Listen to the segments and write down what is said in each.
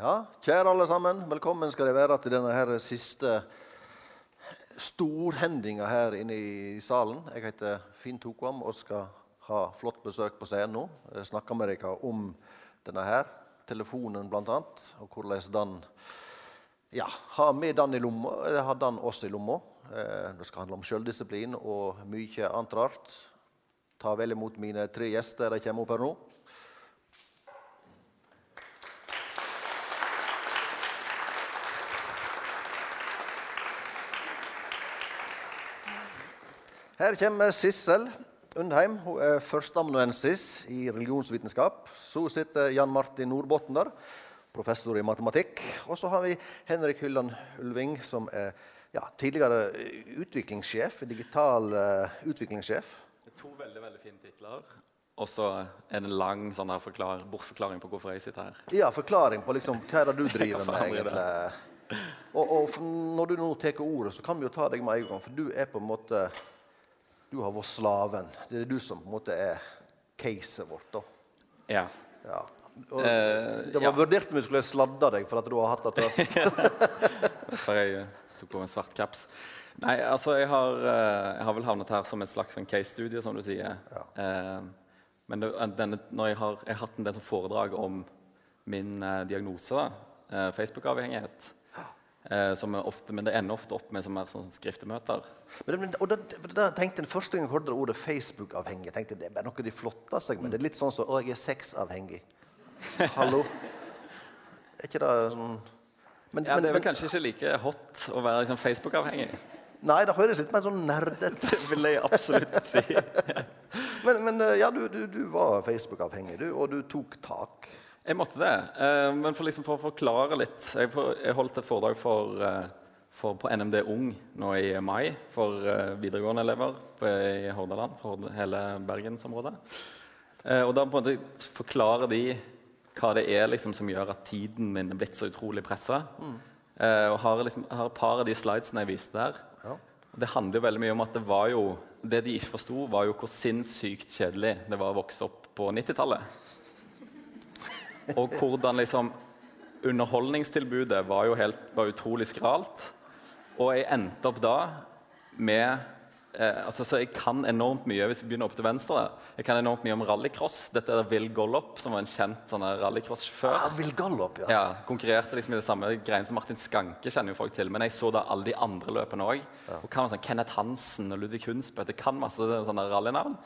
Ja, kjære alle sammen. Velkommen skal dere være til denne her siste storhendinga her inne i salen. Jeg heter Finn Tokvam og skal ha flott besøk på scenen nå. Jeg snakker med dere om denne her, telefonen bl.a., og hvordan den ja, har vi den i lomma, eller har den oss i lomma. Eh, det skal handle om sjøldisiplin og mye annet rart. Ta vel imot mine tre gjester. De kommer opp her nå. Her kommer Sissel Undheim. Hun er førsteamanuensis i religionsvitenskap. Så sitter Jan Martin Nordbotten der, professor i matematikk. Og så har vi Henrik Hylland Ulving, som er ja, tidligere utviklingssjef, digital uh, utviklingssjef. To veldig veldig fine titler. Og så en lang sånn forklar, bortforklaring på hvorfor jeg sitter her. Ja, forklaring på liksom, hva er det du driver med, egentlig. Og, og når du nå tar ordet, så kan vi jo ta deg med en gang, for du er på en måte du har vært slaven. Det er du som på en måte er caset vårt. da. Ja. ja. Og, eh, det var ja. vurdert om vi skulle sladde deg for at du har hatt det tøft. Jeg eh, tok på meg svart kaps. Nei, altså jeg har, eh, jeg har, vel havnet her som et slags sånn case-studie, som du sier. Ja. Eh, men det, denne, når jeg har, jeg har hatt en del foredrag om min eh, diagnose, eh, Facebook-avhengighet, Eh, ofte, men det ender ofte opp med som er sånne skriftemøter. Men, men, og da, da tenkte jeg Første gang jeg hørte ordet Facebook-avhengig, tenkte jeg det er noe de flotter seg med. Det er litt sånn som så, 'Å, jeg er sexavhengig'. Hallo? Er ikke det sånn men, ja, Det er vel kanskje ikke like hot å være liksom, Facebook-avhengig? Nei, det høres litt mer sånn nerdete Det vil jeg absolutt si. men, men, eh, ja, du, du, du var Facebook-avhengig, du, og du tok tak. Jeg måtte det. Uh, men for, liksom, for, å forklare litt Jeg, for, jeg holdt et foredrag for, uh, for, på NMD Ung nå i mai for uh, videregående elever i Hordaland, for hele bergensområdet. og da på en måte forklarer de hva det er liksom, som gjør at tiden min er blitt så utrolig pressa. Mm. og har, liksom, har et par av de slidesene jeg viste der. Ja. Det handler jo veldig mye om at det var jo Det de ikke forsto, var jo hvor sinnssykt kjedelig det var å vokse opp på 90-tallet. Og hvordan liksom Underholdningstilbudet var jo helt, var utrolig skralt. Og jeg endte opp da med eh, altså, så Jeg kan enormt mye hvis vi begynner opp til venstre. Jeg kan enormt mye om rallycross. Dette er Will Gollop, som var en kjent sånn rallycross-sjåfør. Ah, Will Gollop, ja. ja. Konkurrerte liksom i det samme greiene som Martin Skanke kjenner jo folk til. Men jeg så da alle de andre løpene òg. Ja. Og kan sånn Kenneth Hansen og Ludvig Hunsbø. Jeg kan masse sånne rallynavn.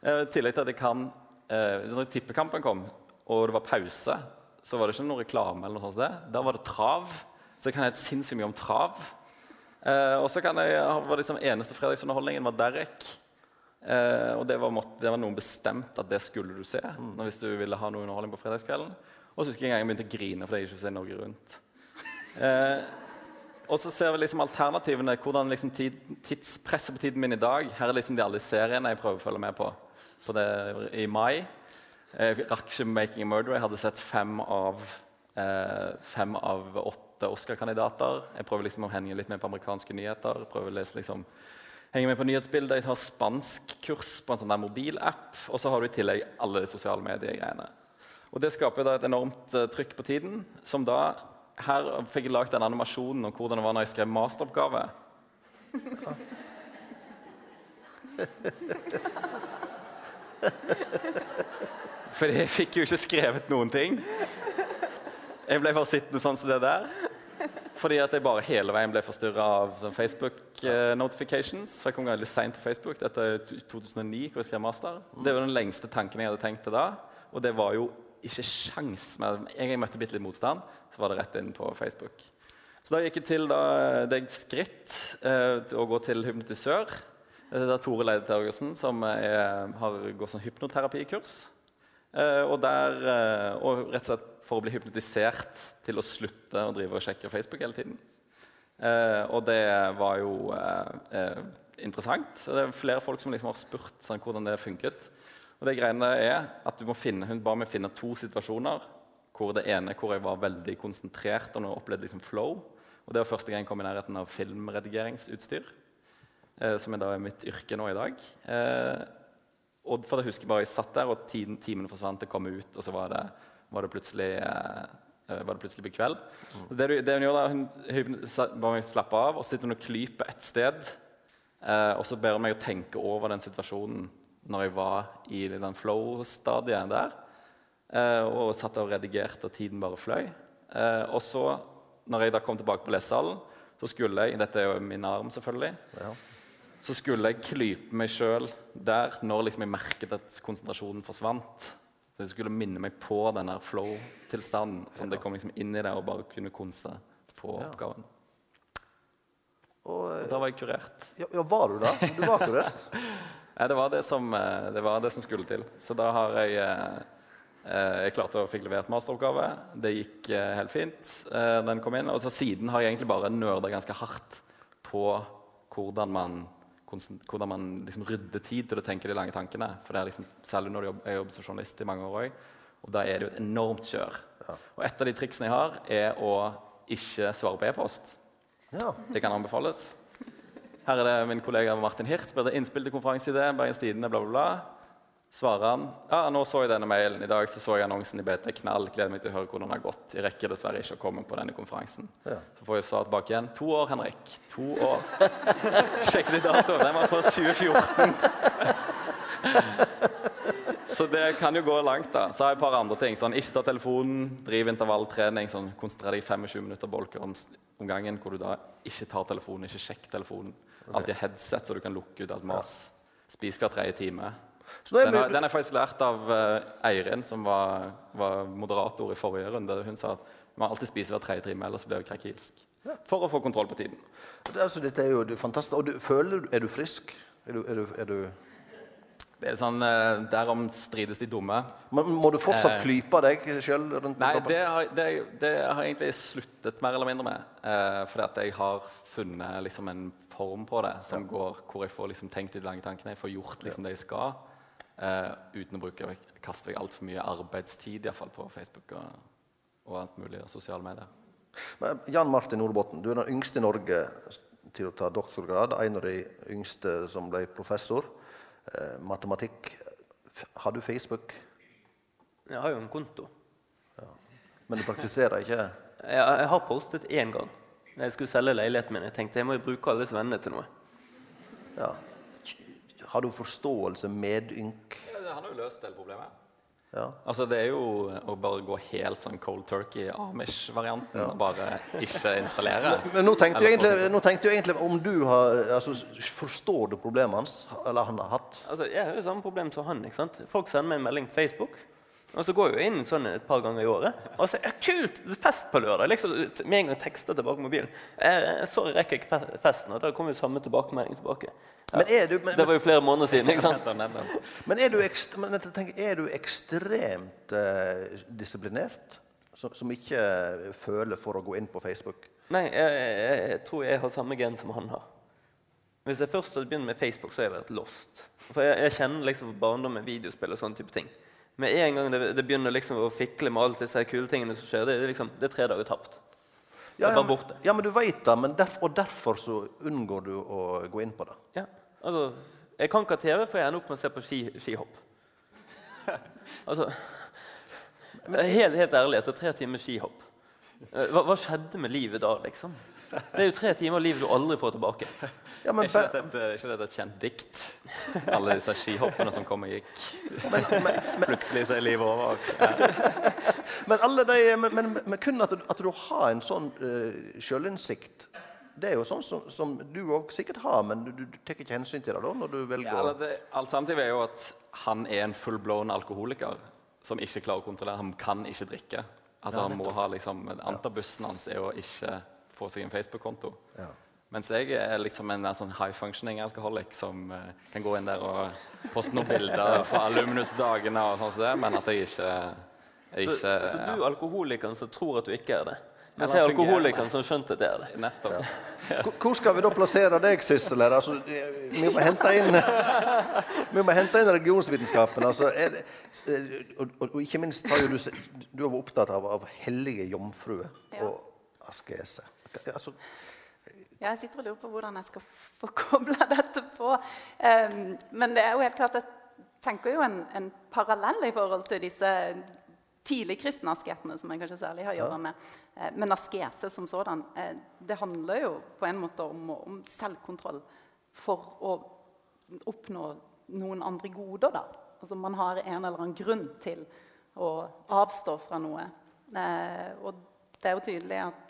Eh, tillegg til at jeg kan eh, Når tippekampen kom, og det var pause, så var det ikke noe reklame. eller noe sånt. Da var det trav. Så jeg kan helt sinnssykt mye om trav. Eh, og så var det liksom eneste fredagsunderholdningen var Derek. Eh, og det var, måtte, det var, noen bestemt at det skulle du se mm. hvis du ville ha noe underholdning på fredagskvelden. Og så husker jeg en gang jeg begynte å grine fordi jeg ikke fikk se Norge Rundt. Eh, og så ser vi liksom alternativene. hvordan liksom tid, Tidspresset på tiden min i dag. Her er liksom de alle seriene jeg prøver å følge med på. på det i mai. Jeg rakk ikke 'Making a Murder'. Jeg hadde sett fem av, eh, fem av åtte Oscar-kandidater. Jeg prøver liksom å henge litt med på amerikanske nyheter. Jeg prøver å lese liksom, henge med på nyhetsbilder. Jeg tar spanskkurs på en sånn der mobilapp. Og så har du i tillegg alle de sosiale mediegreiene. Og Det skaper da et enormt uh, trykk på tiden. som da, Her fikk jeg lagd den animasjonen om hvordan det var når jeg skrev masteroppgave. For jeg fikk jo ikke skrevet noen ting. Jeg ble bare sittende sånn som det der. Fordi at jeg bare hele veien ble forstyrra av Facebook-notifications. for jeg kom litt sent på Facebook. Dette er 2009, hvor jeg skrev master. Det var den lengste tanken jeg hadde tenkt til da. Og det var jo ikke sjans. Men en jeg møtte bitte litt motstand, så var det rett inn på Facebook. Så da gikk jeg til da, det skritt eh, å gå til hypnotisør. Det er Tore Leide Tergersen, som er, har gått sånn hypnoterapikurs. Eh, og, der, eh, og, rett og slett for å bli hypnotisert til å slutte å drive og sjekke Facebook hele tiden. Eh, og det var jo interessant. Det er flere folk som liksom har spurt sånn, hvordan det funket. Og det greiene er at finne, Hun ba meg finne to situasjoner. hvor Det ene hvor jeg var veldig konsentrert og opplevde liksom flow. Og Det var første gang jeg kom i nærheten av filmredigeringsutstyr. Eh, som er da mitt yrke nå i dag. Eh, og for Jeg husker bare jeg satt der, og tiden, timene forsvant. jeg kom ut, og så var det, var det plutselig eh, eh, var det plutselig blitt kveld. Så det, det hun gjør da, hun, bare meg slappe av, og så sitter hun og klyper et sted. Eh, og så ber hun meg å tenke over den situasjonen når jeg var i den flow-stadiet der. Eh, og satt der og redigerte, og tiden bare fløy. Eh, og så, når jeg da kom tilbake på lesesalen, så skulle jeg Dette er jo min arm, selvfølgelig. Ja. Så skulle jeg klype meg sjøl der når liksom jeg merket at konsentrasjonen forsvant. Så jeg skulle minne meg på den der flow-tilstanden. Sånn at jeg kom liksom inn i det og bare kunne konse på oppgaven. Og, Og da var jeg kurert. ja, ja, var du da? Du var kurert? Nei, det var det, som, eh, det var det som skulle til. Så da har jeg eh, eh, Jeg klarte å fikk levert masteroppgave. Det gikk eh, helt fint. Eh, den kom inn. Og så siden har jeg egentlig bare nerda ganske hardt på hvordan man, hvordan man liksom rydder tid til å tenke de lange tankene. For det er liksom, Særlig når du jobb, jeg jobber som journalist i mange år òg. Og da er det jo et enormt kjør. Og et av de triksene jeg har, er å ikke svare på e-post. Ja. Det kan anbefales. Her er det min kollega Martin Hirt. Spør innspill til konferanseidé. Bergens Tidende, bla, bla, bla. Svarer han ja, nå så jeg denne mailen. I dag så, så jeg annonsen i BT Knall. Gleder meg til å høre hvordan det har gått. Jeg rekker dessverre ikke å komme på denne konferansen. Ja. Så får jeg svar tilbake igjen. To år, Henrik. To år. Sjekk litt datoen. Den var fra 2014. Så det kan jo gå langt, da. Så har jeg et par andre ting. Sånn, ikke ta telefonen, driv intervalltrening. Sånn, Konsentrer deg i 25 minutter bolker om, om gangen, hvor du da ikke tar telefonen, ikke sjekk telefonen. Alltid headset, så du kan lukke ut alt mas. Spis hver tredje time. Den har, den er faktisk lært av eh, Eirin, som var, var moderator i forrige runde. Hun sa at man alltid spiser hver tredje time, ellers blir vi krakilsk. For å få kontroll på tiden. altså, dette er jo det fantastisk. Og du, føler du Er du frisk? Er du, er du, er du Det er sånn, eh, Derom strides de dumme. Men Må du fortsatt Eh. klype deg sjøl Nei, det har, det, det har jeg egentlig sluttet mer eller mindre med. Eh, fordi at jeg har funnet liksom en form på det som går, hvor jeg får liksom tenkt de lange tankene. Jeg får gjort liksom det jeg skal, eh, uten å bruke kaste vekk altfor mye arbeidstid i fall, på Facebook og, og alt mulig og sosiale medier. Men Jan Martin Nordbotten, du er den yngste i Norge til å ta doktorgrad. En av de yngste som ble professor. Eh, matematikk. Har du Facebook? Jeg har jo en konto. Men du praktiserer ikke? Jeg, jeg har postet én gang. Jeg skulle selge leiligheten min. Jeg tenkte jeg må jo bruke alle disse vennene til noe. Ja. Har du forståelse, medynk? Han har jo løst det problemet. Ja. Altså, det er jo å bare gå helt sånn cold turkey, Amish-varianten, og bare ikke installere. Men nå tenkte, egentlig, nå tenkte jeg egentlig om du har altså, Forstår du problemet hans? Eller han har hatt? Altså, Jeg har jo samme problem som han. ikke sant? Folk sender meg en melding på Facebook. Og så går jeg inn sånn et par ganger i året. Og så ja, 'Kult! Fest på lørdag!' liksom Med en gang tekster tilbake på mobilen. Eh, 'Sorry, rekker ikke festen.' Og da kommer jo samme tilbakemelding tilbake. Men er du, men, Det var jo flere måneder siden. ikke sant? Men er du, ekst, men tenker, er du ekstremt eh, disiplinert? Som, som ikke føler for å gå inn på Facebook? Nei, jeg, jeg, jeg tror jeg har samme gen som han har. Hvis jeg først hadde begynt med Facebook, så hadde jeg vært lost. For jeg, jeg kjenner liksom barndommen, videospill og sånne type ting. Med en gang det, det begynner liksom å fikle med alt disse kule tingene som skjer, det er, liksom, det er tre dager tapt. Det er bare men, ja, men du veit det, men derf, og derfor så unngår du å gå inn på det. Ja, altså, Jeg kan ikke ha TV, for jeg ender opp med å se på ski, skihopp. Altså, helt, helt ærlig, etter tre timer skihopp eh, hva, hva skjedde med livet da, liksom? Det er jo tre timer av livet du aldri får tilbake. Ja, men, Er ikke dette, er ikke dette et kjent dikt? Alle disse skihoppene som kom og gikk. Plutselig så er livet over. Ja. men, alle de, men, men, men kun at du, at du har en sånn uh, sjølinnsikt Det er jo sånn som, som du òg sikkert har, men du, du, du tar ikke hensyn til det da når du velger Ja, det, alternativet er jo at han er en full-blown alkoholiker som ikke klarer å kontrollere. Han kan ikke drikke. Altså han må ha liksom, Antabussen hans er jo ikke få seg en Facebook-konto. Ja. Mens jeg er liksom en sånn high functioning alkoholic som uh, kan gå inn der og poste noen bilder fra alumnus-dagene og sånn som det, men at jeg ikke, jeg ikke så du er alkoholikeren som tror at du ikke er det? Mens men jeg er alkoholikeren som skjønte at det er det. Nettopp. Hvor- Hvor skal vi da plassere deg, Sissel? Altså, vi må hente inn Vi må hente inn religionsvitenskapen. Altså, er det, og, og, og ikke minst har jo du, du har vært opptatt av, av hellige jomfruer og askese. Altså, Jeg sitter og lurer på hvordan jeg skal få kobla dette på. Um, men det er jo helt klart, jeg tenker jo en, en parallell i forhold til disse tidligkristne asketene, som jeg kanskje særlig har gjort gjøre med, eh, men askese som sådan, eh, det handler jo på en måte om, om selvkontroll for å oppnå noen andre goder. da. Altså Man har en eller annen grunn til å avstå fra noe. Eh, og det er jo tydelig at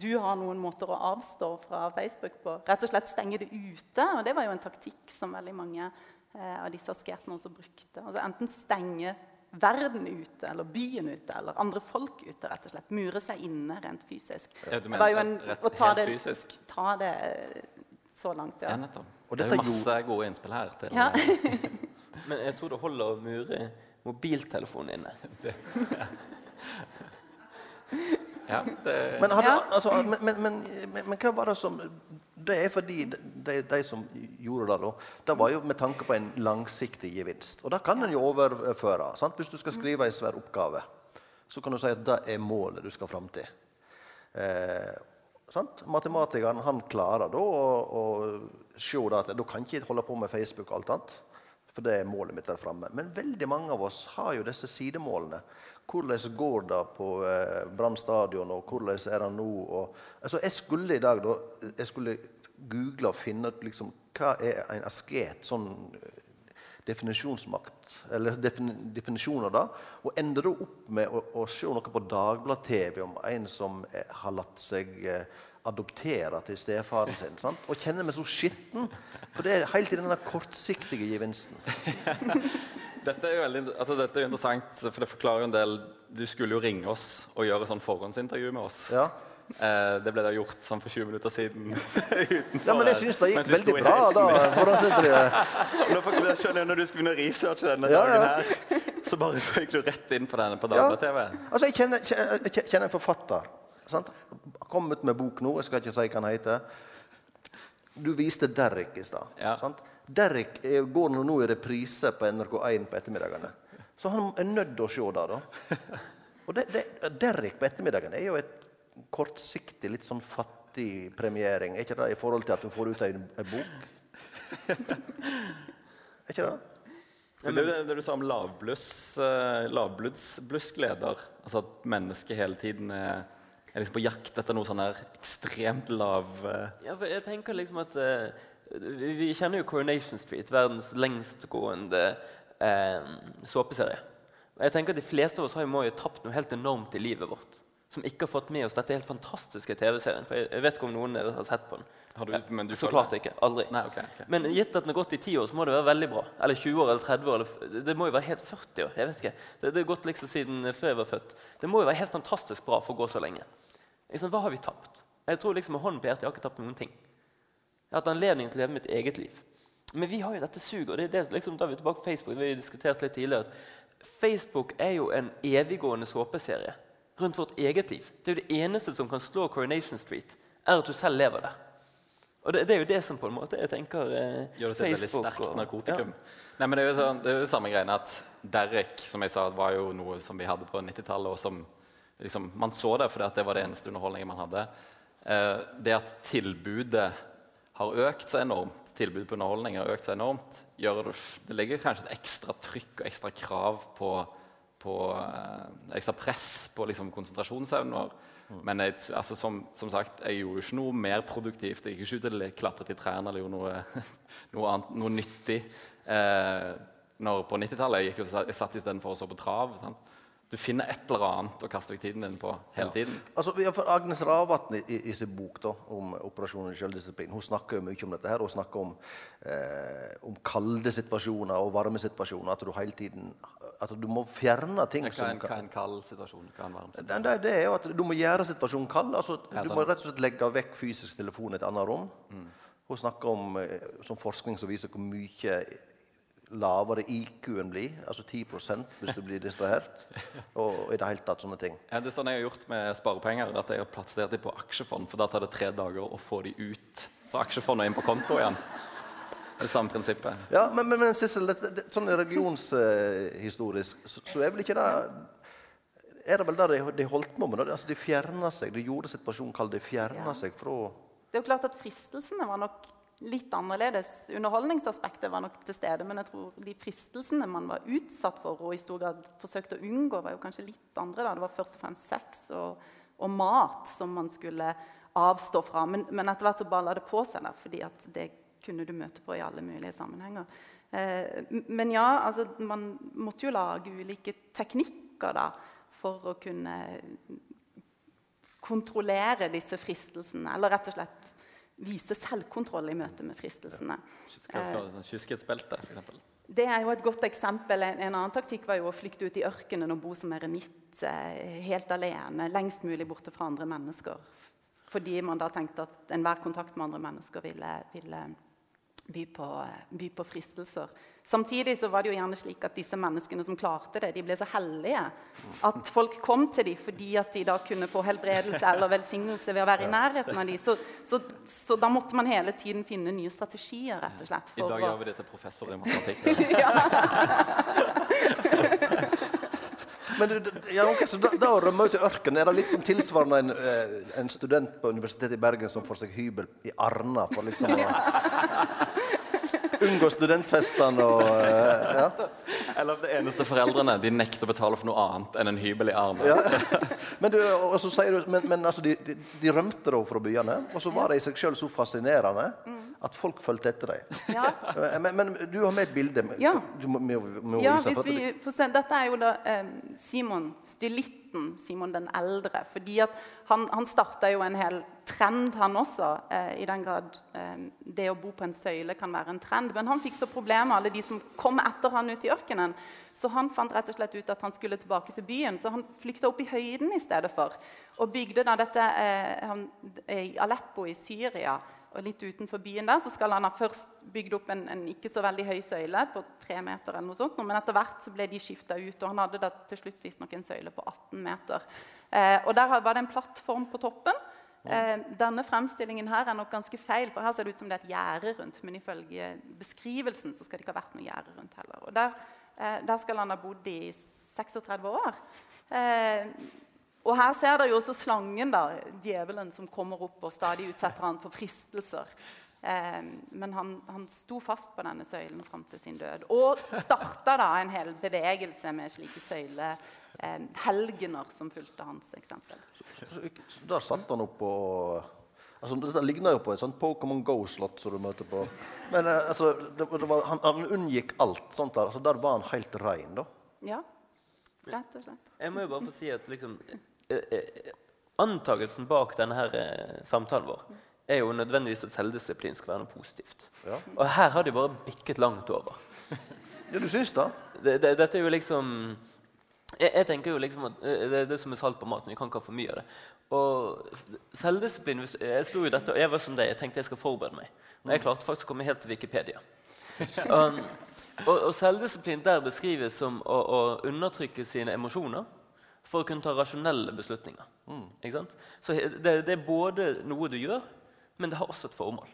du har noen måter å avstå fra Facebook på. Rett og slett stenge det ute. Og det var jo en taktikk som veldig mange eh, av disse asketene også brukte. Altså Enten stenge verden ute, eller byen ute, eller andre folk ute. rett og slett. Mure seg inne rent fysisk. Ja, du Det var jo mener en- rett, å ta helt det, fysisk? Ta det eh, så langt, Ja, ja. nettopp. Og det er jo masse gode innspill her. Til, Ja. Men jeg tror det holder å mure mobiltelefonen inne. Ja, det, Men, hadde, Ja. altså, men, men, men, men, men hva var det som Det er fordi de, de som gjorde det, da, det var jo med tanke på en langsiktig gevinst. Og det kan en jo overføre. Sant? Hvis du skal skrive en svær oppgave, så kan du si at det er målet du skal fram til. Eh, sant? Matematikeren han klarer da å, å se at du kan ikke holde på med Facebook og alt annet. For det er målet mitt der framme. Men veldig mange av oss har jo disse sidemålene. Hvordan går det på eh, Brann stadion, og hvordan er det nå? Og, altså, jeg skulle i dag da, jeg skulle google og finne ut liksom, hva er en asket sånn eh, definisjonsmakt, eller defin definisjon av det, og ender da opp med å, å se noe på Dagblad-TV om en som eh, har latt seg eh, adoptere til stefaren sin. Sant? Og kjenner meg så skitten. For det er helt i denne kortsiktige gevinsten. Dette er veldig, altså dette er jo interessant, for det forklarer en del Du skulle jo ringe oss og gjøre sånn forhåndsintervju med oss. Ja. Eh, det ble da gjort sånn for 20 minutter siden. utenfor Ja, men jeg syns det gikk veldig bra. da. Nå jeg skjønner jeg når du skal begynne å researche denne Ja, dagen her, så bare føyk du rett inn på denne på Ja. Dagblad-TV. Altså, jeg kjenner, kjenner, kjenner en forfatter. Sant? Kom ut med bok nå. Jeg skal ikke si hva han heter. Du viste Derrick i stad. Ja. Derrick er- går nå i reprise på NRK1 på ettermiddagene. Så han er nødt til å se det. da. Og det, det, Derrick på ettermiddagen er jo et kortsiktig, litt sånn fattig premiering. Er ikke det i forhold til at hun får ut ei bok? Er ikke det? Men det, det du sa om lavbluss, eh, lavbloddsgleder, altså at mennesket hele tiden er, er liksom på jakt etter noe sånn her ekstremt lav uh... Ja, for jeg tenker liksom at uh, vi, vi kjenner jo Coronation Street, verdens lengstgående uh, såpeserie. Jeg tenker at De fleste av oss har jo, må jo tapt noe helt enormt i livet vårt. Som ikke har fått med oss dette helt fantastiske TV-serien. For jeg, jeg vet ikke om noen av dere har sett på den. Har du, men du Så klart ikke. Aldri. Nei, okay, okay. Men gitt at den har gått i ti år, så må det være veldig bra. Eller 20 år, eller 30 år. Eller, det må jo være helt 40 år. jeg vet ikke. Det, det er gått liksom siden før jeg var født. Det må jo være helt fantastisk bra for å gå så lenge. Liksom, hva har vi tapt? Jeg tror liksom med hånden på hjertet jeg har ikke tapt noen ting. Jeg har hatt anledning til å leve mitt eget liv. Men vi har jo dette suget. og det er det, liksom, Da er vi tilbake på Facebook. Vi har diskutert litt tidligere at Facebook er jo en eviggående såpeserie rundt vårt eget liv. Det er jo det eneste som kan slå Coronation Street, er at du selv lever der. Og det, det er jo det som på en måte jeg tenker eh, Gjør det til et veldig sterkt og- narkotikum. Nei, men det er jo sånn, det er jo samme greiene at Derek som jeg sa, var jo noe som vi hadde på 90-tallet, og som liksom, man så det fordi det var det eneste underholdningen man hadde. Eh, det at tilbudet har økt seg enormt, tilbudet på underholdning har økt seg enormt, gjør det, det legger kanskje et ekstra trykk og ekstra krav på, på eh, ekstra press på liksom, konsentrasjonsevnen vår. Men jeg, altså, som, som sagt, jeg gjorde ikke noe mer produktivt. Jeg gikk ikke ut og klatret i trærne eller gjorde noe, noe, annet, noe nyttig. Eh, når på 90-tallet jeg, jeg satt istedenfor å så på trav. Sant? Du finner et eller annet å kaste vekk tiden din på hele tiden. Altså, ja, for Agnes Ravatn i, i, sin bok da, om operasjonen selvdisiplin hun snakker jo mye om dette. her, Hun snakker om, eh, om kalde situasjoner og varme situasjoner. At du hele tiden at du må fjerne ting Hva er som en, hva er en kald situasjon? Hva er en varm situasjon? det, det, er jo at Du må gjøre situasjonen kald. altså Du sånn. må rett og slett legge vekk fysisk telefon i et annet rom. Mm. Hun snakker om eh, forskning som viser hvor mye lavere IQ-en blir. Altså 10 hvis du blir distrahert. Og i det hele tatt sånne ting. Ja, det er sånn jeg har gjort med sparepenger. at Jeg har plassert dem på aksjefond, for da tar det tre dager å få dem ut fra aksjefondet og inn på konto igjen. Det samme prinsippet. Ja, Men, men, men Sissel, det, det, sånn religionshistorisk så, så er vel ikke det Er det vel det de, de holdt på med? da? Altså, de fjerna seg. De gjorde situasjonen kald. De fjerna Ja. seg fra Det er jo klart at Fristelsene var nok litt annerledes. Underholdningsaspektet var nok til stede, men jeg tror de fristelsene man var utsatt for og i stor grad forsøkte å unngå, var jo kanskje litt andre. da. Det var først og fremst sex og, og mat som man skulle avstå fra. Men, men etter hvert så balla det på seg, da, fordi at det kunne du møte på i alle mulige sammenhenger. Eh, men ja, altså, man måtte jo lage ulike teknikker da, for å kunne kontrollere disse fristelsene. Eller rett og slett vise selvkontroll i møte med fristelsene. Kyskhetsbelte, f.eks. Det er jo et godt eksempel. En, en, annen taktikk var jo å flykte ut i ørkenen og bo som eremitt eh, helt alene, lengst mulig borte fra andre mennesker. Fordi man da tenkte at enhver kontakt med andre mennesker ville, ville by på, by på, fristelser. Samtidig så var det jo gjerne slik at disse menneskene som klarte det, de ble så hellige at folk kom til dem fordi at de da kunne få helbredelse eller velsignelse ved å være i nærheten av dem. Så, så, så da måtte man hele tiden finne nye strategier, rett og slett. I dag gjør vi det til professor i matematikk. Men du, ja, okay, så da, da å rømme ut i ørkenen, er det litt som tilsvarende en, eh, en, student på Universitetet i Bergen som får seg hybel i Arna for liksom å unngå studentfestene og uh, ja. Eller det eneste foreldrene de nekter å betale for noe annet enn en hybel i Arna. Ja. Men, du, du, men, men altså, de, de, de, rømte da fra byene, og så var det i seg sjøl så fascinerende. At folk fulgte etter deg. Ja. Men, men, du har med et bilde. Ja. Du må, må, må ja hvis vi får se. Dette er jo da um, Simon, stylitten Simon den eldre. fordi at Han, han starta jo en hel trend, han også. Eh, I den grad eh, det å bo på en søyle kan være en trend. Men han fikk så problemer, alle de som kom etter han ut i ørkenen. Så han fant rett og slett ut at han skulle tilbake til byen. Så han flykta opp i høyden i stedet for. Og bygde da dette han, i Aleppo i Syria og litt utenfor byen der, så skal han ha først bygd opp en, en, ikke så veldig høy søyle på tre meter. eller noe sånt, Men etter hvert så ble de skifta ut, og han hadde da til slutt visstnok en søyle på 18 meter. Eh, og Der var det en plattform på toppen. Eh, denne fremstillingen her er nok ganske feil, for her ser det ut som det er et gjerde rundt. Men ifølge beskrivelsen så skal det ikke ha vært noe gjerde rundt heller. Og der, eh, der, skal han ha bodd i 36 år. Eh, og her ser dere jo også slangen, da, djevelen, som kommer opp og stadig utsetter han for fristelser. Eh, men han, han, sto fast på denne søylen fram til sin død. Og starta da en hel bevegelse med slike søylehelgener eh, som fulgte hans eksempel. Der satt han opp på altså, Dette ligner jo på et sånt Pokémon Go-slott som du møter på. Men eh, altså, det, det var, han, han, unngikk alt sånt der. Altså, der var han helt rein, da. Ja, rett og slett. Jeg må jo bare få si at liksom antakelsen bak denne her, eh, samtalen vår er jo nødvendigvis at selvdisiplin skal være noe positivt. Ja. Og her har de bare bikket langt over. Ja, du syns da? Det, det, dette er jo liksom jeg, jeg, tenker jo liksom at Det er det som er salt på maten. Vi kan ikke ha for mye av det. Og selvdisiplin Jeg slo jo dette, og jeg var som deg. Jeg tenkte jeg skal forberede meg. Men jeg klarte faktisk å komme helt til Wikipedia. Um, og, og selvdisiplin der beskrives som å, å undertrykke sine emosjoner for å kunne ta rasjonelle beslutninger. Mm. Så det, det, er både noe du gjør, men det har også et formål.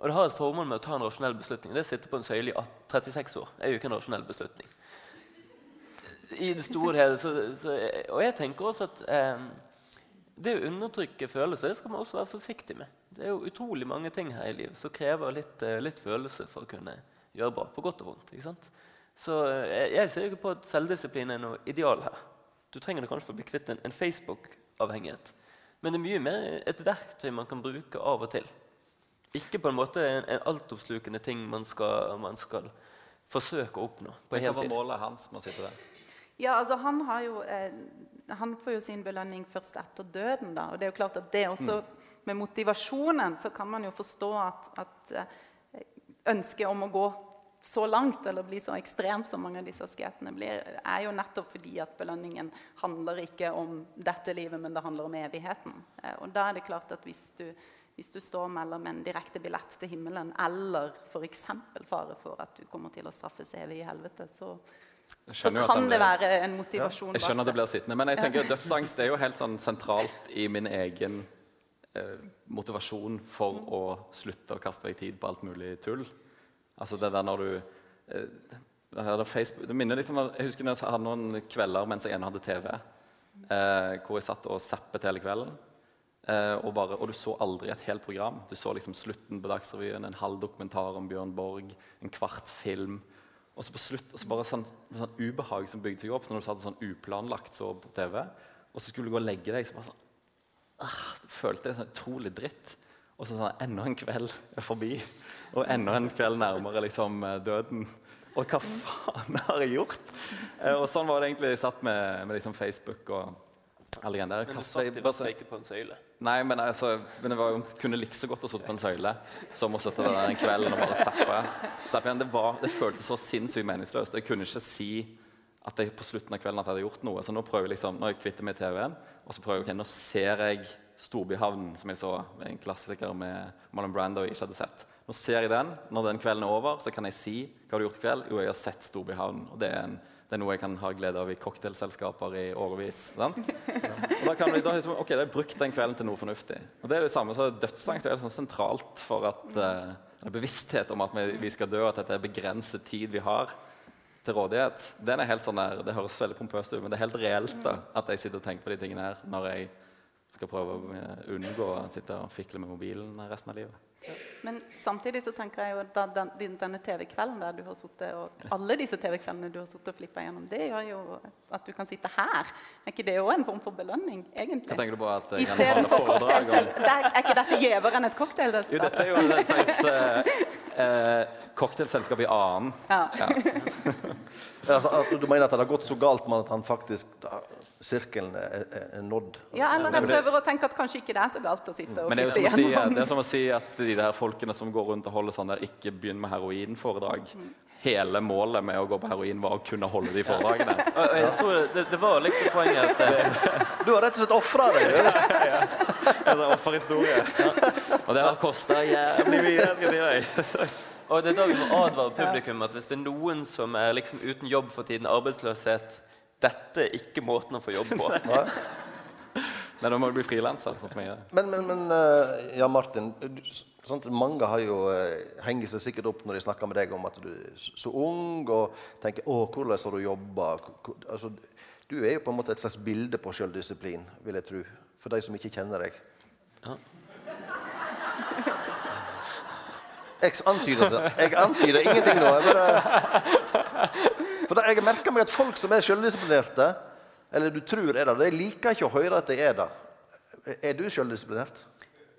Og det har et formål med å ta en rasjonell beslutning. Det å sitte på en søyle i 36 år er jo ikke en rasjonell beslutning. I det store hele, så, så, Og jeg tenker også at eh, det å undertrykke følelser det skal man også være forsiktig med. Det er jo utrolig mange ting her i livet som krever litt, eh, litt følelse for å kunne gjøre bra. På godt og vondt. ikke sant? Så eh, jeg, jeg ser jo ikke på at selvdisiplin er noe ideal her. Du trenger det kanskje for å bli kvitt en, en Facebook-avhengighet. Men det er mye mer et verktøy man kan bruke av og til. Ikke på en måte en, en altoppslukende ting man skal, man skal, forsøke å oppnå. på Hva var målet hans med å sitte der? Ja, altså Han, jo, eh, han får jo sin belønning først etter døden. da, og det er jo klart at det også mm. Med motivasjonen så kan man jo forstå at, at eh, ønsket om å gå så langt eller bli så ekstremt som mange av disse asketene blir, er jo nettopp fordi at belønningen handler ikke om dette livet, men det handler om evigheten. Eh, og da er det klart at hvis du, hvis du står mellom en direkte billett til himmelen eller f.eks. fare for at du kommer til å straffes evig i helvete, så, så kan det være en motivasjon. Ja, jeg skjønner at det blir sittende, men jeg tenker at dødsangst er jo helt sånn sentralt i min egen eh, motivasjon for å slutte å kaste vekk tid på alt mulig tull. Altså det der når du eh, Facebook, det minner liksom, Jeg husker jeg hadde noen kvelder mens jeg ennå hadde TV, eh, hvor jeg satt og zappet hele kvelden. Eh, og, bare, og du så aldri et helt program. Du så liksom slutten på Dagsrevyen, en halv dokumentar om Bjørn Borg, en kvart film. Og så på slutt og så bare sånn, sånn ubehag som bygde seg opp når du satt sånn uplanlagt så på TV. Og så skulle du gå og legge deg, så bare sånn ah, følte det sånn utrolig dritt. Og så sånn Enda en kveld er forbi, og enda en kveld nærmere liksom eh, døden. Og hva faen har jeg gjort? Eh, og sånn var det egentlig jeg satt med, med liksom Facebook og alle greiene der. Men du satt jeg i hvert fall ikke på en søyle. Nei, men, altså, men det var kunne like så godt å sittet på en søyle som å sitte der en kvelden og bare zappe. igjen. Det, var, det føltes så sinnssykt meningsløst. Jeg kunne ikke si at jeg på slutten av kvelden at jeg hadde gjort noe. Så nå prøver jeg liksom, nå er jeg kvitt meg TV-en, og så prøver jeg, ok, nå ser jeg Storbyhavnen, som jeg så en klassiker med Marlon Brando jeg ikke hadde sett. Nå ser jeg den. Når den kvelden er over, så kan jeg si hva har du gjort i kveld? Jo, jeg har sett Storbyhavnen. Og det er, en, det er noe jeg kan ha glede av i cocktailselskaper i årevis. sant? Og da kan vi, da, liksom, ok, da har jeg brukt den kvelden til noe fornuftig. Og det er det samme, som Dødsangst Det er sånn sentralt for at eh, bevissthet om at vi, vi skal dø, at dette er begrenset tid vi har til rådighet. Den er helt sånn der, Det høres veldig pompøst ut, men det er helt reelt da, at jeg sitter og tenker på de tingene her når jeg skal prøve å unngå å sitte og fikle med mobilen resten av livet. Men samtidig så tenker jeg jo da, den, denne TV-kvelden der du har sittet og alle disse TV-kveldene du har sittet og flippa gjennom, det gjør jo at du kan sitte her. Er ikke det òg en form for belønning, egentlig? Hva tenker du på at I jeg kan stedet holde for foredrag om cocktailselskap. Det Er er ikke dette gjevere enn et Jo, dette er jo et slags uh, uh, cocktailselskap i annen. Ja. Altså, du mener at det har gått så galt med at han faktisk da, Sirkelen er, er, nådd? ja, eller jeg prøver å tenke at kanskje ikke det er så galt å sitte og Men det er jo som å si, det er som å si at de der folkene som går rundt og holder sånn der 'ikke begynn med heroin'-foredrag Hele målet med å gå på heroin var å kunne holde de foredragene. Jeg tror det, det var liksom poenget at eh, Du har rett og slett ofra deg! ja, En sånn offerhistorie. Og det har kosta jævlig mye. skal jeg si deg. Og det er da vi må advare publikum at hvis det er noen som er liksom uten jobb for tiden, arbeidsløshet Dette er ikke måten å få jobb på. Nei, da må du bli frilanser. sånn som jeg gjør. Men, men, men eh, ja, Martin. Du, mange har jo eh, henger seg sikkert opp når de snakker med deg om at du er så- så ung og tenker 'Å, hvordan har du jobba?' Altså, du er jo på en måte et slags bilde på sjøldisiplin, vil jeg tro. For de som ikke kjenner deg. Ja. Jeg antyder det. Jeg antyder ingenting nå. Jeg bare... For jeg merker meg at folk som er selvdisiplinerte, eller du tror er det, de liker ikke å høre at de er det. Er du selvdisiplinert?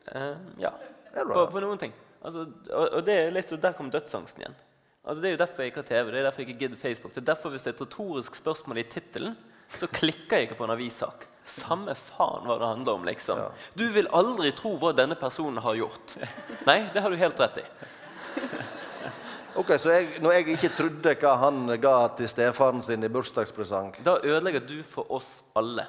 Uh, ja. På, på noen ting. Altså, og, og det litt, der kom dødsangsten igjen. Altså, det er jo derfor jeg ikke har TV. Det er derfor jeg ikke gidder Facebook. Det er derfor Hvis det er et retorisk spørsmål i tittelen, så klikker jeg ikke på en avissak. Samme faen hva det handler om, liksom. Du vil aldri tro hva denne personen har gjort. Nei, det har du helt rett i. Ok, Så jeg, når jeg ikke trodde hva han ga til stefaren sin i bursdagspresang Da ødelegger du for oss alle.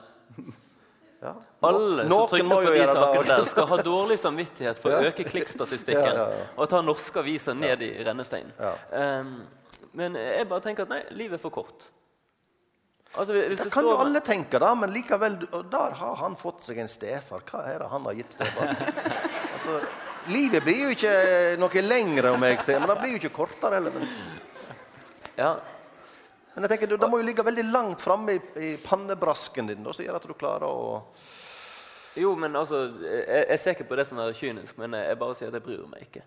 ja. Alle som trykker på de sakene der, skal ha dårlig samvittighet for å øke klikkstatistikken Ja, ja, og ta norske aviser ned i rennesteinen. Um, men jeg bare tenker at nei, livet er for kort. Altså, Det kan jo alle tenke, da, men likevel Der har han fått seg en stefar. Hva er det han har gitt stefar? altså, livet blir jo ikke noe lengre, om jeg ser, men det blir jo ikke kortere heller. Men, Ja, men jeg tenker, du, det må jo ligge veldig langt framme i, i pannebrasken din, som gjør at du klarer å Jo, men altså, jeg, jeg ser ikke på det som er kynisk, men jeg, jeg bare sier at jeg bryr meg ikke.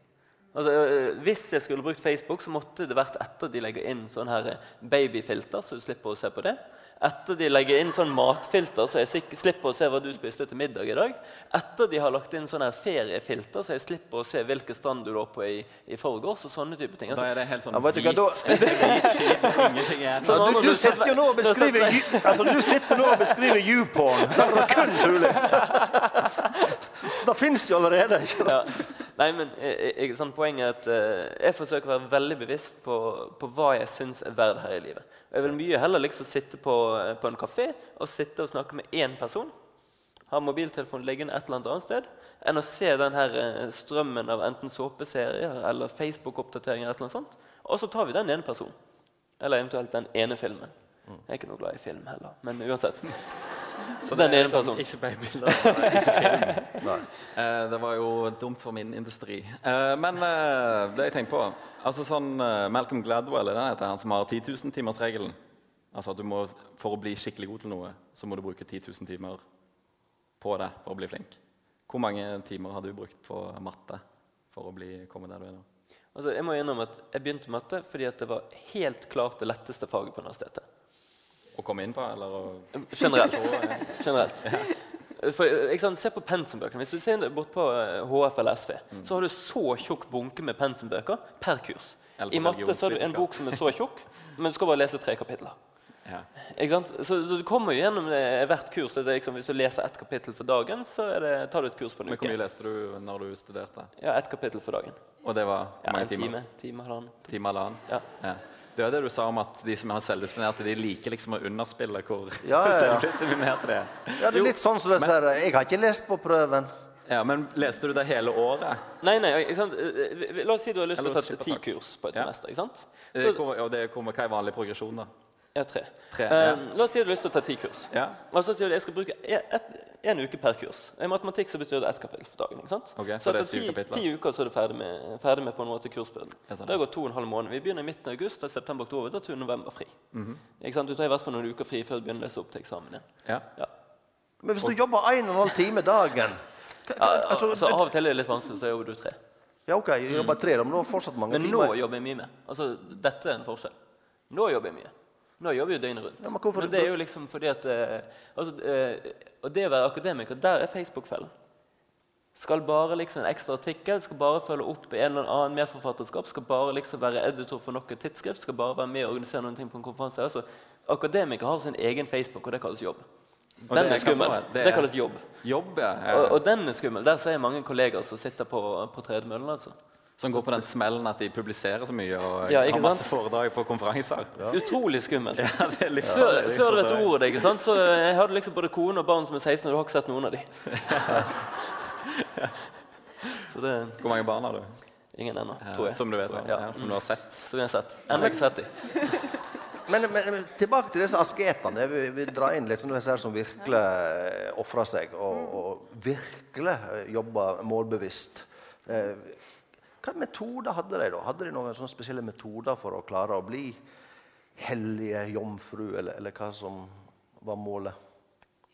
Altså, øh, hvis jeg skulle brukt Facebook, så måtte det vært etter de legger inn sånn her babyfilter, så du slipper å se på det. Etter de legger inn sånn matfilter, så jeg slipper å se hva du spiste til middag i dag. Etter de har lagt inn sånn her feriefilter, så jeg slipper å se hvilken strand du lå på i, i forgårs. og sånne type ting. Da Altså, er det helt sånn Ja, vet du hva, da- hvit ingenting igjen. Så- ja, du, du du sitter jo nå og beskriver altså, Du sitter nå og beskriver YouPorn. Det er kun mulig. Det fins jo allerede. ikke ja. Nei, men jeg, jeg, sånn, Poenget er at eh, jeg forsøker å være veldig bevisst på, på hva jeg syns er verdt her i livet. Jeg vil mye heller liksom sitte på, eh, på en kafé og sitte og snakke med én person, ha mobiltelefonen liggende et eller annet sted, enn å se den her eh, strømmen av enten såpeserier eller Facebook-oppdateringer. eller noe sånt. Og så tar vi den ene personen. Eller eventuelt den ene filmen. Jeg er ikke noe glad i film heller, men uansett. Så den ene personen. Ikke babybilder, ikke film. Eh, det var jo dumt for min industri. Eh, men eh, det jeg tenker på altså sånn, Malcolm Gladwell er det han heter, han som har 10 000-timersregelen. Altså at du må, For å bli skikkelig god til noe, så må du bruke 10 000 timer på det for å bli flink. Hvor mange timer har du brukt på matte for å bli, komme der du er nå? Altså, jeg må innrømme at jeg begynte matte fordi at det var helt klart det letteste faget på universitetet. Å komme inn på, Generelt. Generelt. For, sant? Se på pensumbøkene. Hvis du ser bort på eh, HF eller SV, så har du så tjukk bunke med pensumbøker per kurs. I matte så har du en bok som er så tjukk, men du skal bare lese tre kapitler. Ja. Så, så du kommer jo gjennom det, hvert kurs. Det liksom, hvis du leser ett kapittel for dagen, så det, tar du et kurs på en Men hvor mye leste du når du studerte? Ja, ett kapittel for dagen. Og det var hvor Ja, mange en timer? time. time halvannen. Time eller annen? Ja. Ja. Det er jo det du sa om at de som er selvdisiplinerte, de liker liksom å underspille hvor Ja, ja, ja. selvdisiplinerte de er. Ja, det er litt sånn som det ser Jeg har ikke lest på prøven. Ja, Men leste du det hele året? Nei, nei, ikke sant? Eh, eh, La oss si du har lyst til å ta ti kurs på et Ja. semester. ikke sant? Så, det hvor, og det kommer, hva er vanlig progresjon, da? Ja, tre. Tre, Eh, ja. La oss si du har lyst til å ta ti kurs. Ja. Og så sier du at jeg skal bruke én uke per kurs. I matematikk så betyr det ett kapittel for dagen. ikke sant? Okay, så så er etter ti, ti uker så er du ferdig med, ferdig med på en måte. Ja, sånn. Det har gått to og en halv måned. Vi begynner i midten av august, og september-oktober da tar du november fri. Mhm. Ikke sant? Du tar i hvert fall noen uker fri før du begynner å lese opp til eksamen igjen. Ja. Ja. Men hvis du jobber en og en halv time dagen hva- Ja, hva- altså, altså, av og til er det litt vanskelig, så jobber du tre. Ja, OK, jeg jobber tre, da, men du har fortsatt mange Men nå timer. jobber jeg mye mer. Altså, dette er en forskjell. Nå jobber jeg mye. Nå jobber jo døgnet rundt. Ja, men men det er jo liksom fordi at eh, altså, eh, Og det å være akademiker, der er Facebook-fellen. Skal bare liksom en ekstra artikkel, skal bare følge opp en eller annen medforfatterskap, skal bare liksom være editor for nok et tidsskrift, skal bare være med og organisere noen ting på en konferanse. Altså, akademikere har sin egen Facebook, og det kalles jobb. Den er er skummel. Det, er... Det kalles jobb. Jobb, ja. ja. Og, og den er skummel. Der ser jeg mange kolleger som sitter på, på tredemøllen. Altså. Som går på den smellen at de publiserer så mye og Ja, har masse sant? foredrag på konferanser. Utrolig skummelt. Ja, Før, før du vet sånn- ordet, ikke sant? så eh, jeg hadde liksom både kone og barn som er 16, og du har ikke sett noen av dem. så det Hvor mange barn har du? ingen ennå, Ja, tror jeg. Som du vet, jeg. ja. Ja. som du har sett. Som vi har sett. Ennå ikke sett dem. Men, men, men tilbake til disse asketene. Jeg vil, vil dra inn litt sånne her som virkelig eh, ofrer seg og, og virkelig eh, jobber målbevisst. Eh, hva metoder hadde de? da? Hadde de noen spesielle metoder for å klare å bli hellige jomfru, eller, eller hva som var målet?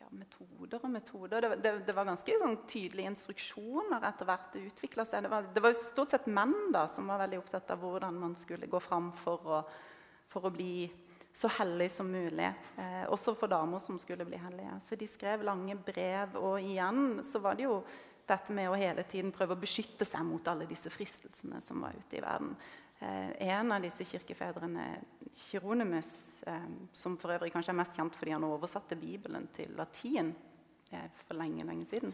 Ja, metoder og metoder. Det, det, det var ganske sånn, tydelige instruksjoner etter hvert det utvikla seg. Det var, det var jo stort sett menn da, som var veldig opptatt av hvordan man skulle gå fram for å, for å bli så hellig som mulig. Eh, også for damer som skulle bli hellige. Så de skrev lange brev. Og igjen så var det jo dette med å hele tiden prøve å beskytte seg mot alle disse fristelsene som var ute i verden. Eh, en av disse kirkefedrene, Kironimus, eh, som for øvrig kanskje er mest kjent fordi han oversatte Bibelen til latin eh, for lenge, lenge siden,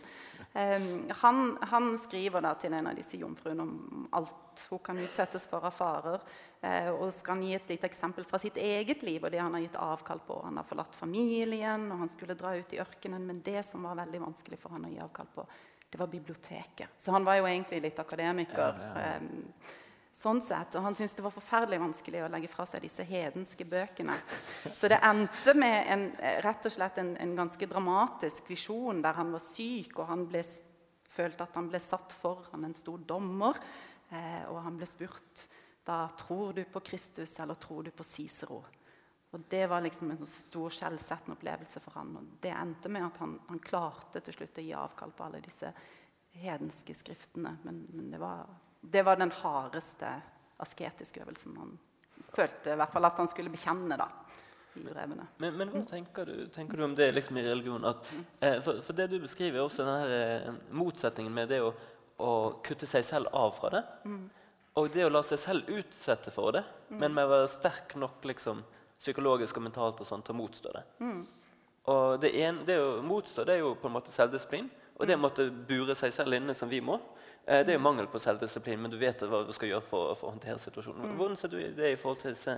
eh, han, han skriver da til en av disse jomfruene om alt hun kan utsettes for av farer. Eh, og skal han gi et lite eksempel fra sitt eget liv og det han har gitt avkall på. Han har forlatt familien, og han skulle dra ut i ørkenen. Men det som var veldig vanskelig for han å gi avkall på, det var biblioteket. Så han var jo egentlig litt akademiker. eh, Sånn sett, og Han syntes det var forferdelig vanskelig å legge fra seg disse hedenske bøkene. Så det endte med en, eh, rett og slett en, en ganske dramatisk visjon der han var syk, og han ble, følte at han ble satt foran en stor dommer. Eh, og han ble spurt da tror du på Kristus eller tror du på Cicero. Og Det var liksom en sånn stor skjellsettende opplevelse for han. Og det endte med at han, han klarte til slutt å gi avkall på alle disse hedenske skriftene. Men, men det, var, det var den hardeste asketiske øvelsen han følte i hvert fall at han skulle bekjenne. da. Men, men hva tenker du, tenker du om det liksom i religion? At, eh, for, for det du beskriver, er også den eh, motsetningen med det å, å kutte seg selv av fra det. Og det å la seg selv utsette for det, men med å være sterk nok liksom, psykologisk og mentalt og sånn, til å motstå det. Og det, en, det å motstå det er jo på en måte selvdisiplin. Og det å måtte bure seg selv inne som vi må, eh, det er jo mangel på selvdisiplin. Men du vet hva du skal gjøre for, for å håndtere situasjonen. Hvordan ser du det i forhold til disse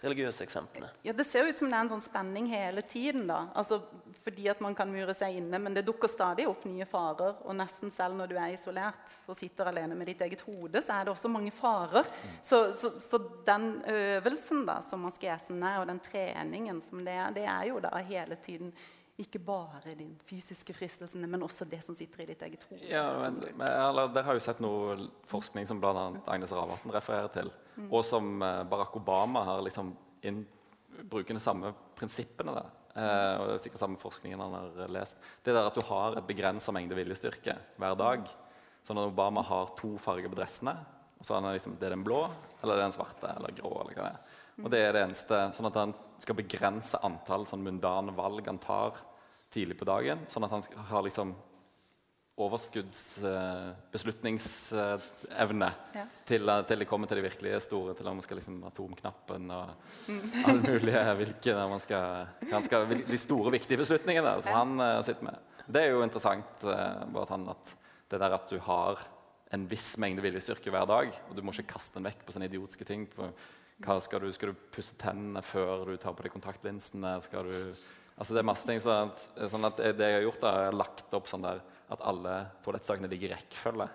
religiøse eksemplene? Ja, Det ser jo ut som det er en sånn spenning hele tiden. da. Altså, fordi at man kan mure seg inne, men det dukker stadig opp nye farer. Og nesten selv når du er isolert og sitter alene med ditt eget hode, så er det også mange farer. Så, så, så den øvelsen da, som askesen er, og den treningen som det er, det er jo da hele tiden ikke bare de fysiske fristelsene, men også det som sitter i ditt eget hode. Ja, men, men, eller, Dere har jo sett noe forskning som bl.a. Agnes Ravatn refererer til, og som eh, Barack Obama har liksom inn, bruker de samme prinsippene der. eh, og det er sikkert samme forskningen han har lest, det der at du har et begrensa mengde viljestyrke hver dag. Sånn at Obama har to farger på dressene. og så er liksom, det er den blå, eller det er den svarte eller grå. eller hva det er. Og det er det eneste, Sånn at han skal begrense antall sånn mundane valg han tar tidlig på dagen. Sånn at han har liksom overskuddsbeslutningsevne uh, ja. til, uh, til, de kommer til de virkelige store, til man skal liksom atomknappen og mm. alle mulige hvilke man skal, han skal, De store, viktige beslutningene som han uh, sitter med. Det er jo interessant bare sånn at det der at du har en viss mengde viljestyrke hver dag, og du må ikke kaste den vekk på sånne idiotiske ting. På, skal, du, skal, du, pusse tennene før du tar på deg kontaktlinsene? Skal du, altså det er masse ting sånn at, sånn at det jeg har gjort, er jeg har lagt opp sånn der at alle toalettsakene ligger i rekkefølge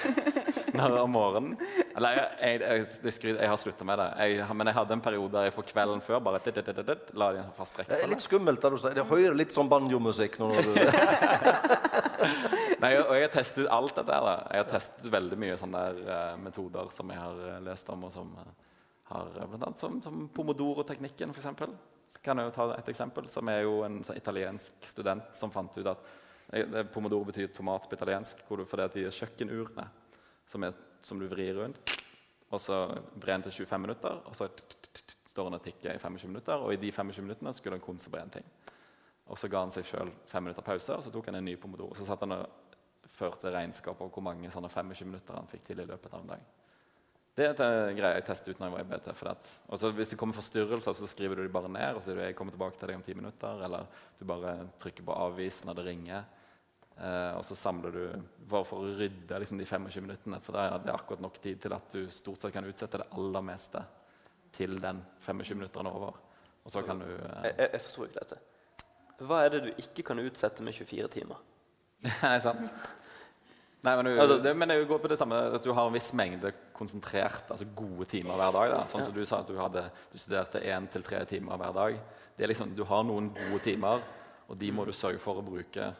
om morgenen. Eller jeg, jeg, jeg, jeg har slutta med det. Men jeg hadde en periode der jeg på kvelden før bare dit, dit, dit, la de en fast rekkefølge. Det er litt skummelt det du sier. Det hører litt sånn banjomusikk. Nei, og jeg har testet ut alt dette. Da. Jeg har testet ut veldig mye sånne der, uh, metoder som jeg har uh, lest om, og som uh, har blant annet som, som Pomodoro-teknikken, f.eks. Kan jeg jo ta et eksempel, som er jo en sånn, italiensk student som fant ut at Pomodoro betyr tomat på italiensk. Du, fordi de er kjøkkenurene som, er, som, du vrir rundt. Og så vrir den til 25 minutter, og så står den og tikker i 25 minutter. Og i de 25 minuttene skulle han konse på én ting. Og så ga han seg sjøl fem minutter pause, og så tok han en ny pomodoro. Så satt han og førte regnskap over hvor mange sånne 25 minutter han fikk til i løpet av en dag. Det er en greie jeg testet ut når jeg var i BT. For det. også hvis det kommer forstyrrelser, så skriver du dem bare ned og sier du, jeg kommer tilbake til deg om ti minutter. Eller du bare trykker på 'avvis' når det ringer. Eh, og så samler du bare for å rydde liksom, de 25 minuttene. For det er, det er akkurat nok tid til at du stort sett kan utsette det aller meste til den 25 minuttene over. Og så kan du eh... Jeg, jeg, forsto ikke dette. Hva er det du ikke kan utsette med 24 timer? Nei, sant. Nei, men, du, altså, det, men det går på det samme at du har en viss mengde konsentrert, altså gode timer hver dag. Da. Sånn som Du sa at du, hadde, du studerte én til tre timer hver dag. Det er liksom, Du har noen gode timer, og de må du sørge for å bruke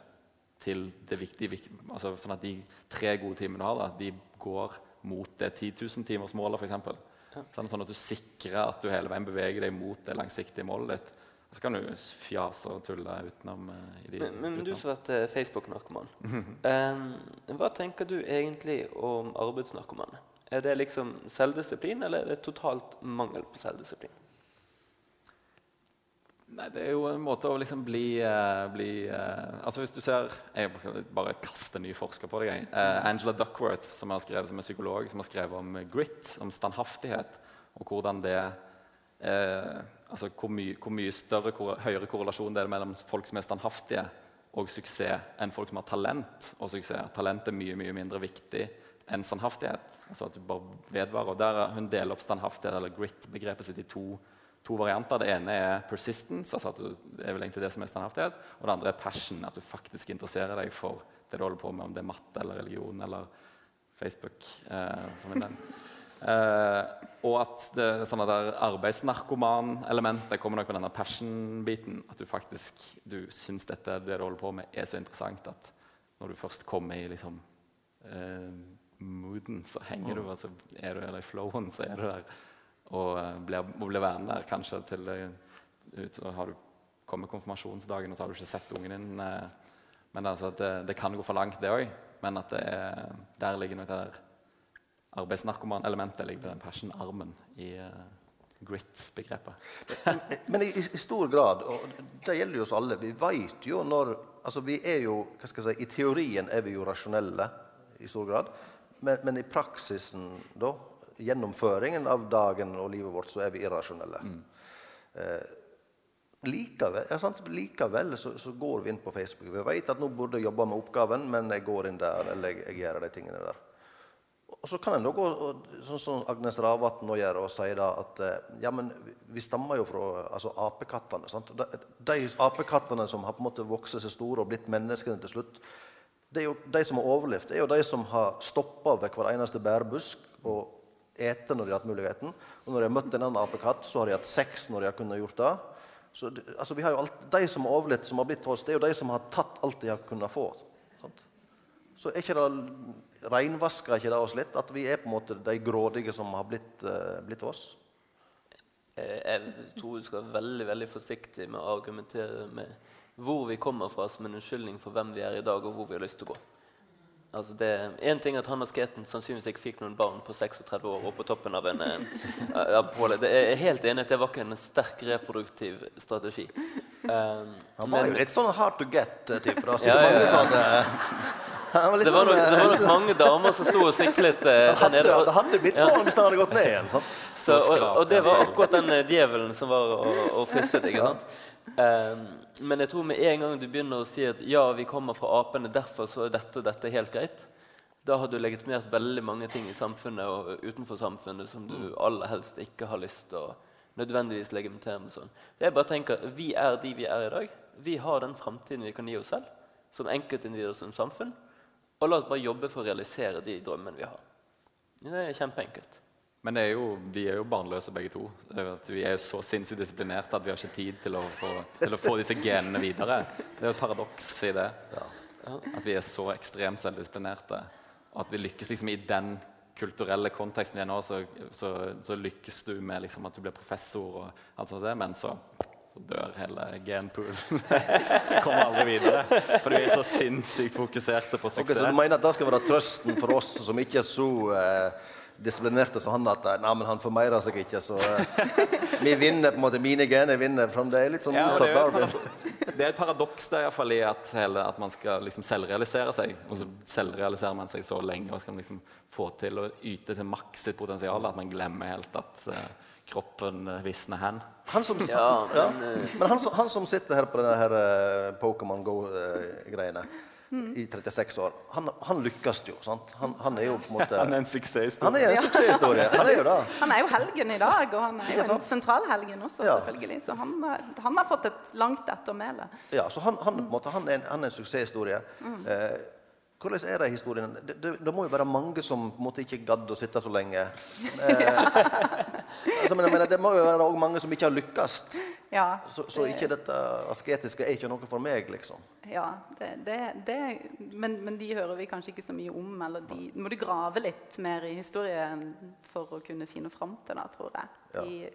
til det viktige, altså sånn at de tre gode timene du har, da, de går mot det 10 000-timersmålet, f.eks. Sånn, sånn at du sikrer at du hele veien beveger deg mot det langsiktige målet ditt. Og så kan du fjase og tulle utenom. Uh, de, men, men utenom. du som har vært uh, Facebook-narkoman, um, hva tenker du egentlig om arbeidsnarkomane? Er det liksom selvdisiplin, eller er det totalt mangel på selvdisiplin? Nei, Det er jo en måte å liksom bli, uh, bli uh, altså Hvis du ser Jeg bare kaster ny forsker på deg. Uh, Angela Duckworth, som, skrevet, som, er psykolog, som har skrevet om grit, om standhaftighet, og hvordan det altså hvor, my, hvor mye større, hvor høyere korrelasjon det er mellom folk som er standhaftige og suksess, enn folk som har talent og suksess. Talent er mye mye mindre viktig enn standhaftighet. Altså at du bare vedvarer. Og der Hun deler opp standhaftighet eller grit-begrepet sitt i to to varianter. Det ene er persistence, altså at du, det er vel egentlig det som er standhaftighet. Og det andre er passion, at du faktisk interesserer deg for det du holder på med, om det er matte eller religion eller Facebook. Eh, for min del. Eh, og at det sånn arbeidsnarkoman-elementet kommer nok med denne passion-biten. At du faktisk du syns dette det du holder på med, er så interessant at når du først kommer i liksom, eh, mooden, så henger du, altså, er du, der i flowen, så er du der og eh, blir, blir værende der kanskje til ut, så har du kommer konfirmasjonsdagen, og så har du ikke sett ungen din. Eh, men altså, det, det, kan gå for langt, det òg. Men at det er, der ligger nok det der arbeidsnarkoman-elementet, ligger den passion-armen i uh, grit-begrepet. men i, i, stor grad, og det gjelder jo oss alle, vi veit jo når altså vi er jo, hva skal jeg si, I teorien er vi jo rasjonelle i stor grad, men, men i praksisen da gjennomføringen av dagen og livet vårt, så er vi irrasjonelle. Mm. Eh, likevel, ja, likevel så, så, går vi inn på Facebook. Vi vet at nå burde jeg jobbe med oppgaven, men jeg går inn der, eller jeg, jeg gjør de tingene der. Og så kan en gå sånn som Agnes Ravatn nå gjør, og si at eh, ja, men vi stammer jo fra altså, apekattene. Sant? De, de apekattene som har på en måte vokst seg store og blitt menneskene til slutt, det er jo de som har overlevd. Det er jo de som har stoppa ved hver eneste bærbusk og ete når de har hatt muligheten. Og når de har møtt en annen apekatt, så har de hatt sex når de har kunnet gjort det. Så altså, vi har jo alt, De som har overlevd, som har blitt til oss, det er jo de som har tatt alt de har kunnet få. Sant? Så er ikke det reinvasker ikke det oss litt? At vi er på en måte de grådige som har blitt, uh, blitt oss? Jeg tror du skal være veldig veldig forsiktig med å argumentere med hvor vi kommer fra som en unnskyldning for hvem vi er i dag, og hvor vi har lyst til å gå. Altså det, en ting er at han asketen sannsynligvis ikke fikk noen barn på 36 år og på toppen av en eh, av påle. Er Jeg er helt enig at det var ikke en sterk reproduktiv strategi. Um, Han var jo litt sånn hard to get-type. da. Ja, ja, ja. sånn, eh, var det, var nok, sånn, det var eh, nok mange damer som sto og siklet uh, der nede. Det hadde blitt barn han hvis han hadde gått ned igjen. Så, og, og det var akkurat den eh, djevelen som var og, og fristet. ikke sant? Ehm, men jeg tror med en gang du begynner å si at ja, vi kommer fra apene, derfor så er dette og dette helt greit, da har du legitimert veldig mange ting i samfunnet og utenfor samfunnet som du aller helst ikke har lyst til å nødvendigvis legitimere med sånn. Jeg bare tenker, Vi er de vi er i dag. Vi har den framtiden vi kan gi oss selv, som enkeltindivider som samfunn. Og la oss bare jobbe for å realisere de drømmene vi har. Det er kjempeenkelt. Men det er jo, vi er jo barnløse begge to. Vi er jo så sinnssykt disiplinerte at vi har ikke tid til å få, til å få disse genene videre. Det er jo et paradoks i det. At vi er så ekstremt selvdisiplinerte. Og at vi lykkes liksom i den kulturelle konteksten vi er nå, så, så, så lykkes du med liksom at du blir professor og alt sånt, men så, så dør hele genpoolen. Kommer aldri videre. For vi er så sinnssykt fokuserte på suksess. Ok, så du mener at det skal være trøsten for oss som ikke er så eh, disiplinerte som han, at eh, nei, men han formeirer seg ikke, så uh, vi vinner på en måte mine gener vinner er litt sånn Ja, motsatt. Darwin. da. det er et paradoks der, i hvert fall, i at, hele, at man skal liksom selvrealisere seg. Og så selvrealiserer man seg så lenge og skal liksom få til å yte til maks sitt potensial at man glemmer helt at uh, kroppen eh, visner hen. Han som, Ja, men, ja. Men han, som- han som sitter her på denne eh, Pokémon Go-greiene i 36 år, han, han lykkes jo. sant? Han, han er jo på en måte Han er en suksesshistorie. Han er en suksesshistorie. Han er jo det. Han er jo helgen i dag, og han er jo en sentralhelgen også, Ja. selvfølgelig. Så han, han har fått et langt ettermæle. Ja, så han, han, på en måte, han, er, en, han er en suksesshistorie. Eh, hvordan er det i historien? Det, det, det må jo være mange som på en måte ikke gadd å sitte så lenge. Eh, altså, men, jeg mener, det må jo være mange som ikke har lykkes. Ja, Så, så ikke dette asketiske er ikke noe for meg, liksom. ja det, det, det, men, men de hører vi kanskje ikke så mye om. Eller de må du grave litt mer i historien for å kunne finne fram til det, tror jeg. De,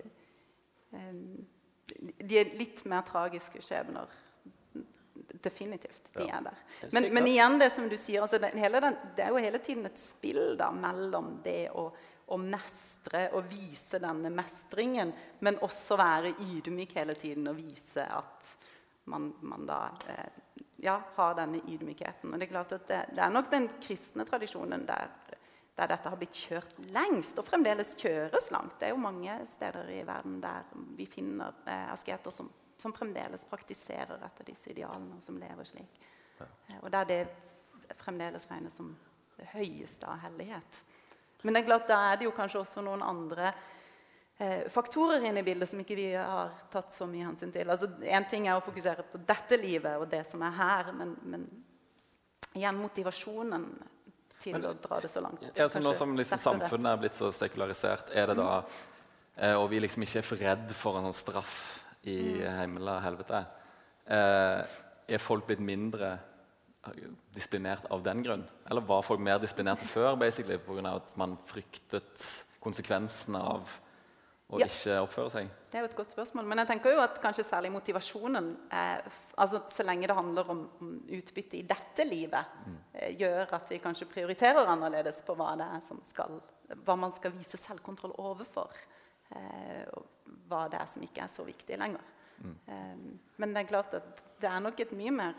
eh, de er litt mer tragiske skjebner. Definitivt. De er der. Men, men igjen det som du sier, altså det, hele den, det er jo hele tiden et spill da, mellom det å, å mestre og vise denne mestringen, men også være ydmyk hele tiden og vise at man, man da eh, ja, har denne ydmykheten. Og det er klart at det, det er nok den kristne tradisjonen der, der dette har blitt kjørt lengst, og fremdeles kjøres langt. Det er jo mange steder i verden der vi finner eh, asketer som, som fremdeles praktiserer etter disse idealene, og som lever slik. Ja. og der det fremdeles regnes som det høyeste av hellighet. Men det er klart, da er det jo kanskje også noen andre eh, faktorer inne i bildet som ikke vi har tatt så mye hensyn til. Altså, en ting er å fokusere på dette livet og det som er her, men, men igjen motivasjonen til å dra det så langt. Ja, så nå som liksom samfunnet er blitt så sekularisert, er det da eh, Og vi liksom ikke er for redd for en sånn straff i himmelen og helvete. Eh, er folk blitt mindre disiplinert av den grunn? Eller var folk mer disiplinerte før basically, pga. at man fryktet konsekvensene av å Ja. ikke oppføre seg? Det er jo et godt spørsmål. Men jeg tenker jo at kanskje særlig motivasjonen eh, altså Så lenge det handler om, utbytte i dette livet, eh, gjør at vi kanskje prioriterer annerledes på hva det som skal hva man skal vise selvkontroll overfor. Eh, og hva det er som ikke er så viktig lenger. Eh, men det er klart at det er nok et mye mer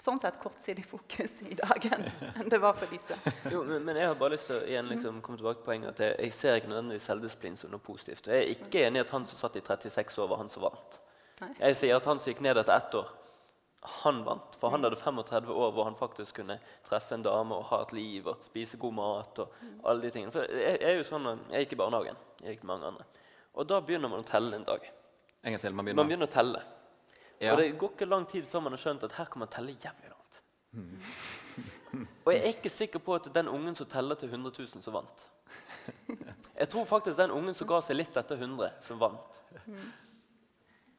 sånn sett kortsidig fokus i dag enn det var for disse. Jo, men, men jeg har bare lyst til å igjen liksom komme tilbake til poenget at jeg, jeg ser ikke nødvendigvis selvdisiplin som noe positivt. Jeg er ikke enig i at han som satt i 36 år, var han som vant. Nei. Jeg sier at han som gikk ned etter ett år, han vant. For han hadde 35 år hvor han faktisk kunne treffe en dame og ha et liv og spise god mat. og alle de tingene. For jeg, jeg er jo sånn, jeg gikk i barnehagen. Jeg gikk mange andre. Og da begynner man å telle en dag. En gang til, man Man begynner. begynner å telle. Ja. Og det går ikke lang tid før man har skjønt at her kan man telle jævlig langt. Og jeg er ikke sikker på at det er den ungen som teller til 100 000, som vant. Jeg tror faktisk den ungen som ga seg litt etter 100, som vant.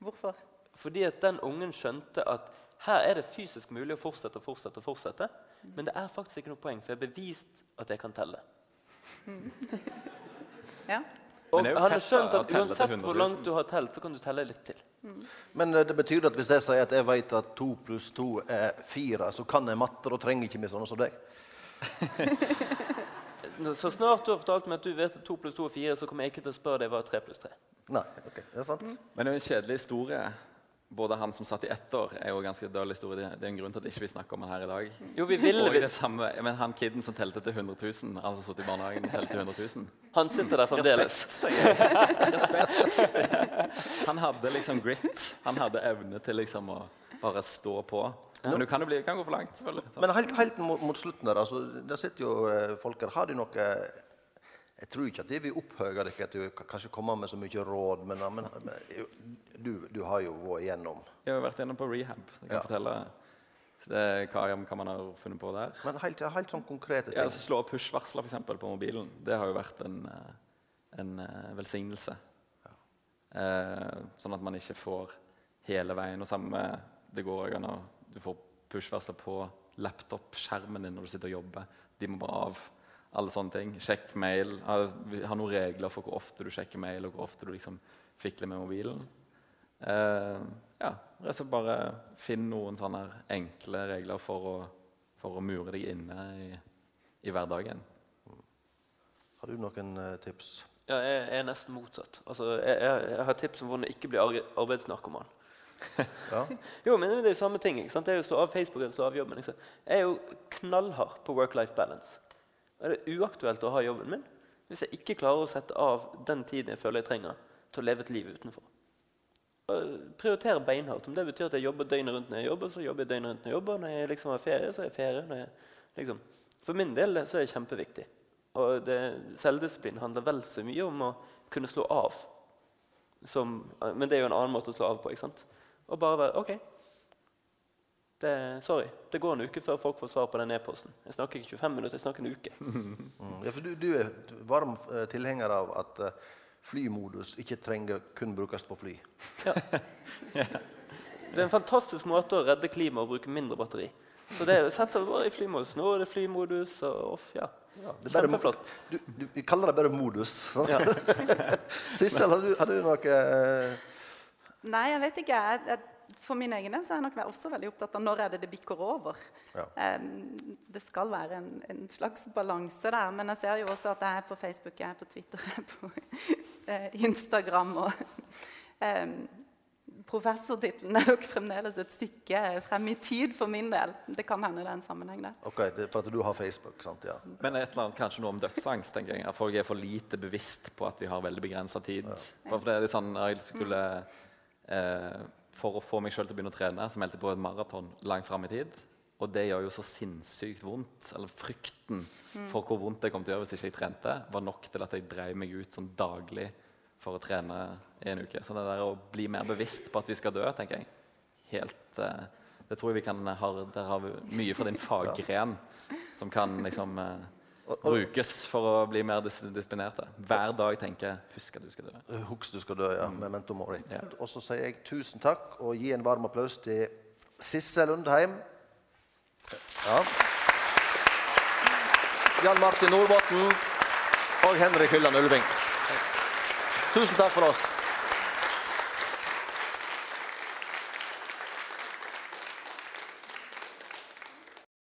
Hvorfor? Fordi at den ungen skjønte at her er det fysisk mulig å fortsette og fortsette, og fortsette, men det er faktisk ikke noe poeng, for jeg har bevist at jeg kan telle. Ja. Og han har skjønt at uansett hvor langt du har telt, så kan du telle litt til. Men eh, det betyr at hvis jeg sier at jeg vet at to pluss to er fire, så kan jeg matte, og trenger ikke vi sånne som deg? Så snart du har fortalt meg at du vet at to pluss to er fire, så kommer jeg ikke til å spørre deg hva tre pluss tre. Nei, ok, det er sant. Men det er jo en kjedelig historie. Både han som satt i ett år, er jo en ganske døll historie. Det er en grunn til at ikke vi snakker om han her i dag. Jo, vi ville Og det samme, men han kiden som telte til 100 000, han som satt i barnehagen, telte til 100 000. Han sitter der fremdeles. Respekt. Han hadde liksom grit. Han hadde evne til liksom å bare stå på. Men du kan jo bli, kan gå for langt, selvfølgelig. Så. Men helt, helt mot, mot slutten der, altså, der sitter jo eh, folk her. Har de noe Jeg tror ikke at de vil opphøye deg, at du kanskje kommer med så mye råd, men, men, men du, du har jo vært igjennom. Jeg har vært gjennom på rehab. Jeg kan Ja. fortelle det, hva, hva man har funnet på der. Men helt, helt sånn konkrete Ja, ting. altså Slå av push-varsler for på mobilen. Det har jo vært en, eh, en velsignelse. velsignelse. Eh, sånn at man ikke får hele veien. Og samme det går òg å Du får push-varsler på laptop-skjermen din når du sitter og jobber. De må bare av. Alle sånne ting. Sjekk mail. Vi har noen regler for hvor ofte du sjekker mail, og hvor ofte du liksom fikler med mobilen. Eh, ja, rett og slett bare finn noen sånne enkle regler for å, for å mure deg inne i, i hverdagen. Har du noen eh, tips? Ja, jeg er nesten motsatt. Altså, jeg, jeg, jeg har tips om hvordan ikke blir arbeidsnarkoman. Ja. Jo, men det er jo samme ting. ikke sant? Det er jo å slå av Facebook eller slå av jobben. Liksom. Jeg er jo knallhard på work-life balance. Og Det er uaktuelt å ha jobben min hvis jeg ikke klarer å sette av den tiden jeg føler jeg trenger til å leve et liv utenfor. Og prioritere beinhardt. Om det betyr at jeg jobber døgnet rundt når jeg jobber, så jobber jeg døgnet rundt når jeg jobber. Når jeg liksom har ferie, så er jeg ferie. Jeg, liksom. For min del så er det kjempeviktig. Og det, selvdisiplin handler vel så mye om å kunne slå av. Som, men det er jo en annen måte å slå av på. ikke sant? Og bare være OK. Det, sorry. Det går en uke før folk får svar på den e-posten. Jeg snakker ikke 25 minutter, jeg snakker en uke. Mm. Ja, for du, du er varm eh, tilhenger av at eh, flymodus ikke trenger kun brukes på fly. Ja. Det er en fantastisk måte å redde klimaet og bruke mindre batteri. Så det setter vi bare i flymodus. Nå er det flymodus og off, ja. det er bare. Du, du, vi kaller det bare modus. sant? Ja. Sissel, har du, har du noe eh, Nei, jeg vet ikke. Jeg, jeg, for min egen del så er jeg nok også veldig opptatt av når er det det bikker over. Ja. Um, det skal være en, en slags balanse der. Men jeg ser jo også at jeg er på Facebook, jeg er på Twitter, jeg er på eh, Instagram. og Um, Professortittelen er nok fremdeles et stykke frem i tid for min del. Det kan hende det er en sammenheng der. Ok, det er for at du har Facebook, sant? Ja. Men et eller annet, kanskje noe om dødsangst. tenker jeg. At folk er for lite bevisst på at vi har veldig begrensa tid. Bare for det er litt sånn, jeg skulle, eh, For å få meg sjøl til å begynne å trene, så meldte jeg på et maraton langt fram i tid. Og det gjør jo så sinnssykt vondt. Eller frykten for hvor vondt det kom til å gjøre hvis ikke jeg trente, var nok til at jeg dreiv meg ut sånn daglig for å trene i en uke. Så det der å bli mer bevisst på at vi skal dø, tenker jeg, helt uh, Det tror jeg vi kan ha, Der har vi mye fra din faggren som kan liksom eh, brukes for å bli mer dis disiplinerte. Hver dag tenker jeg 'husk at du skal dø'. Husk du skal dø, ja. Memento mori. Ja. Og så sier jeg tusen takk, og gi en varm applaus til Sissel Lundheim. Ja. Jan Martin Nordbotten og Henrik Hylland Ulving. Tusen takk for oss.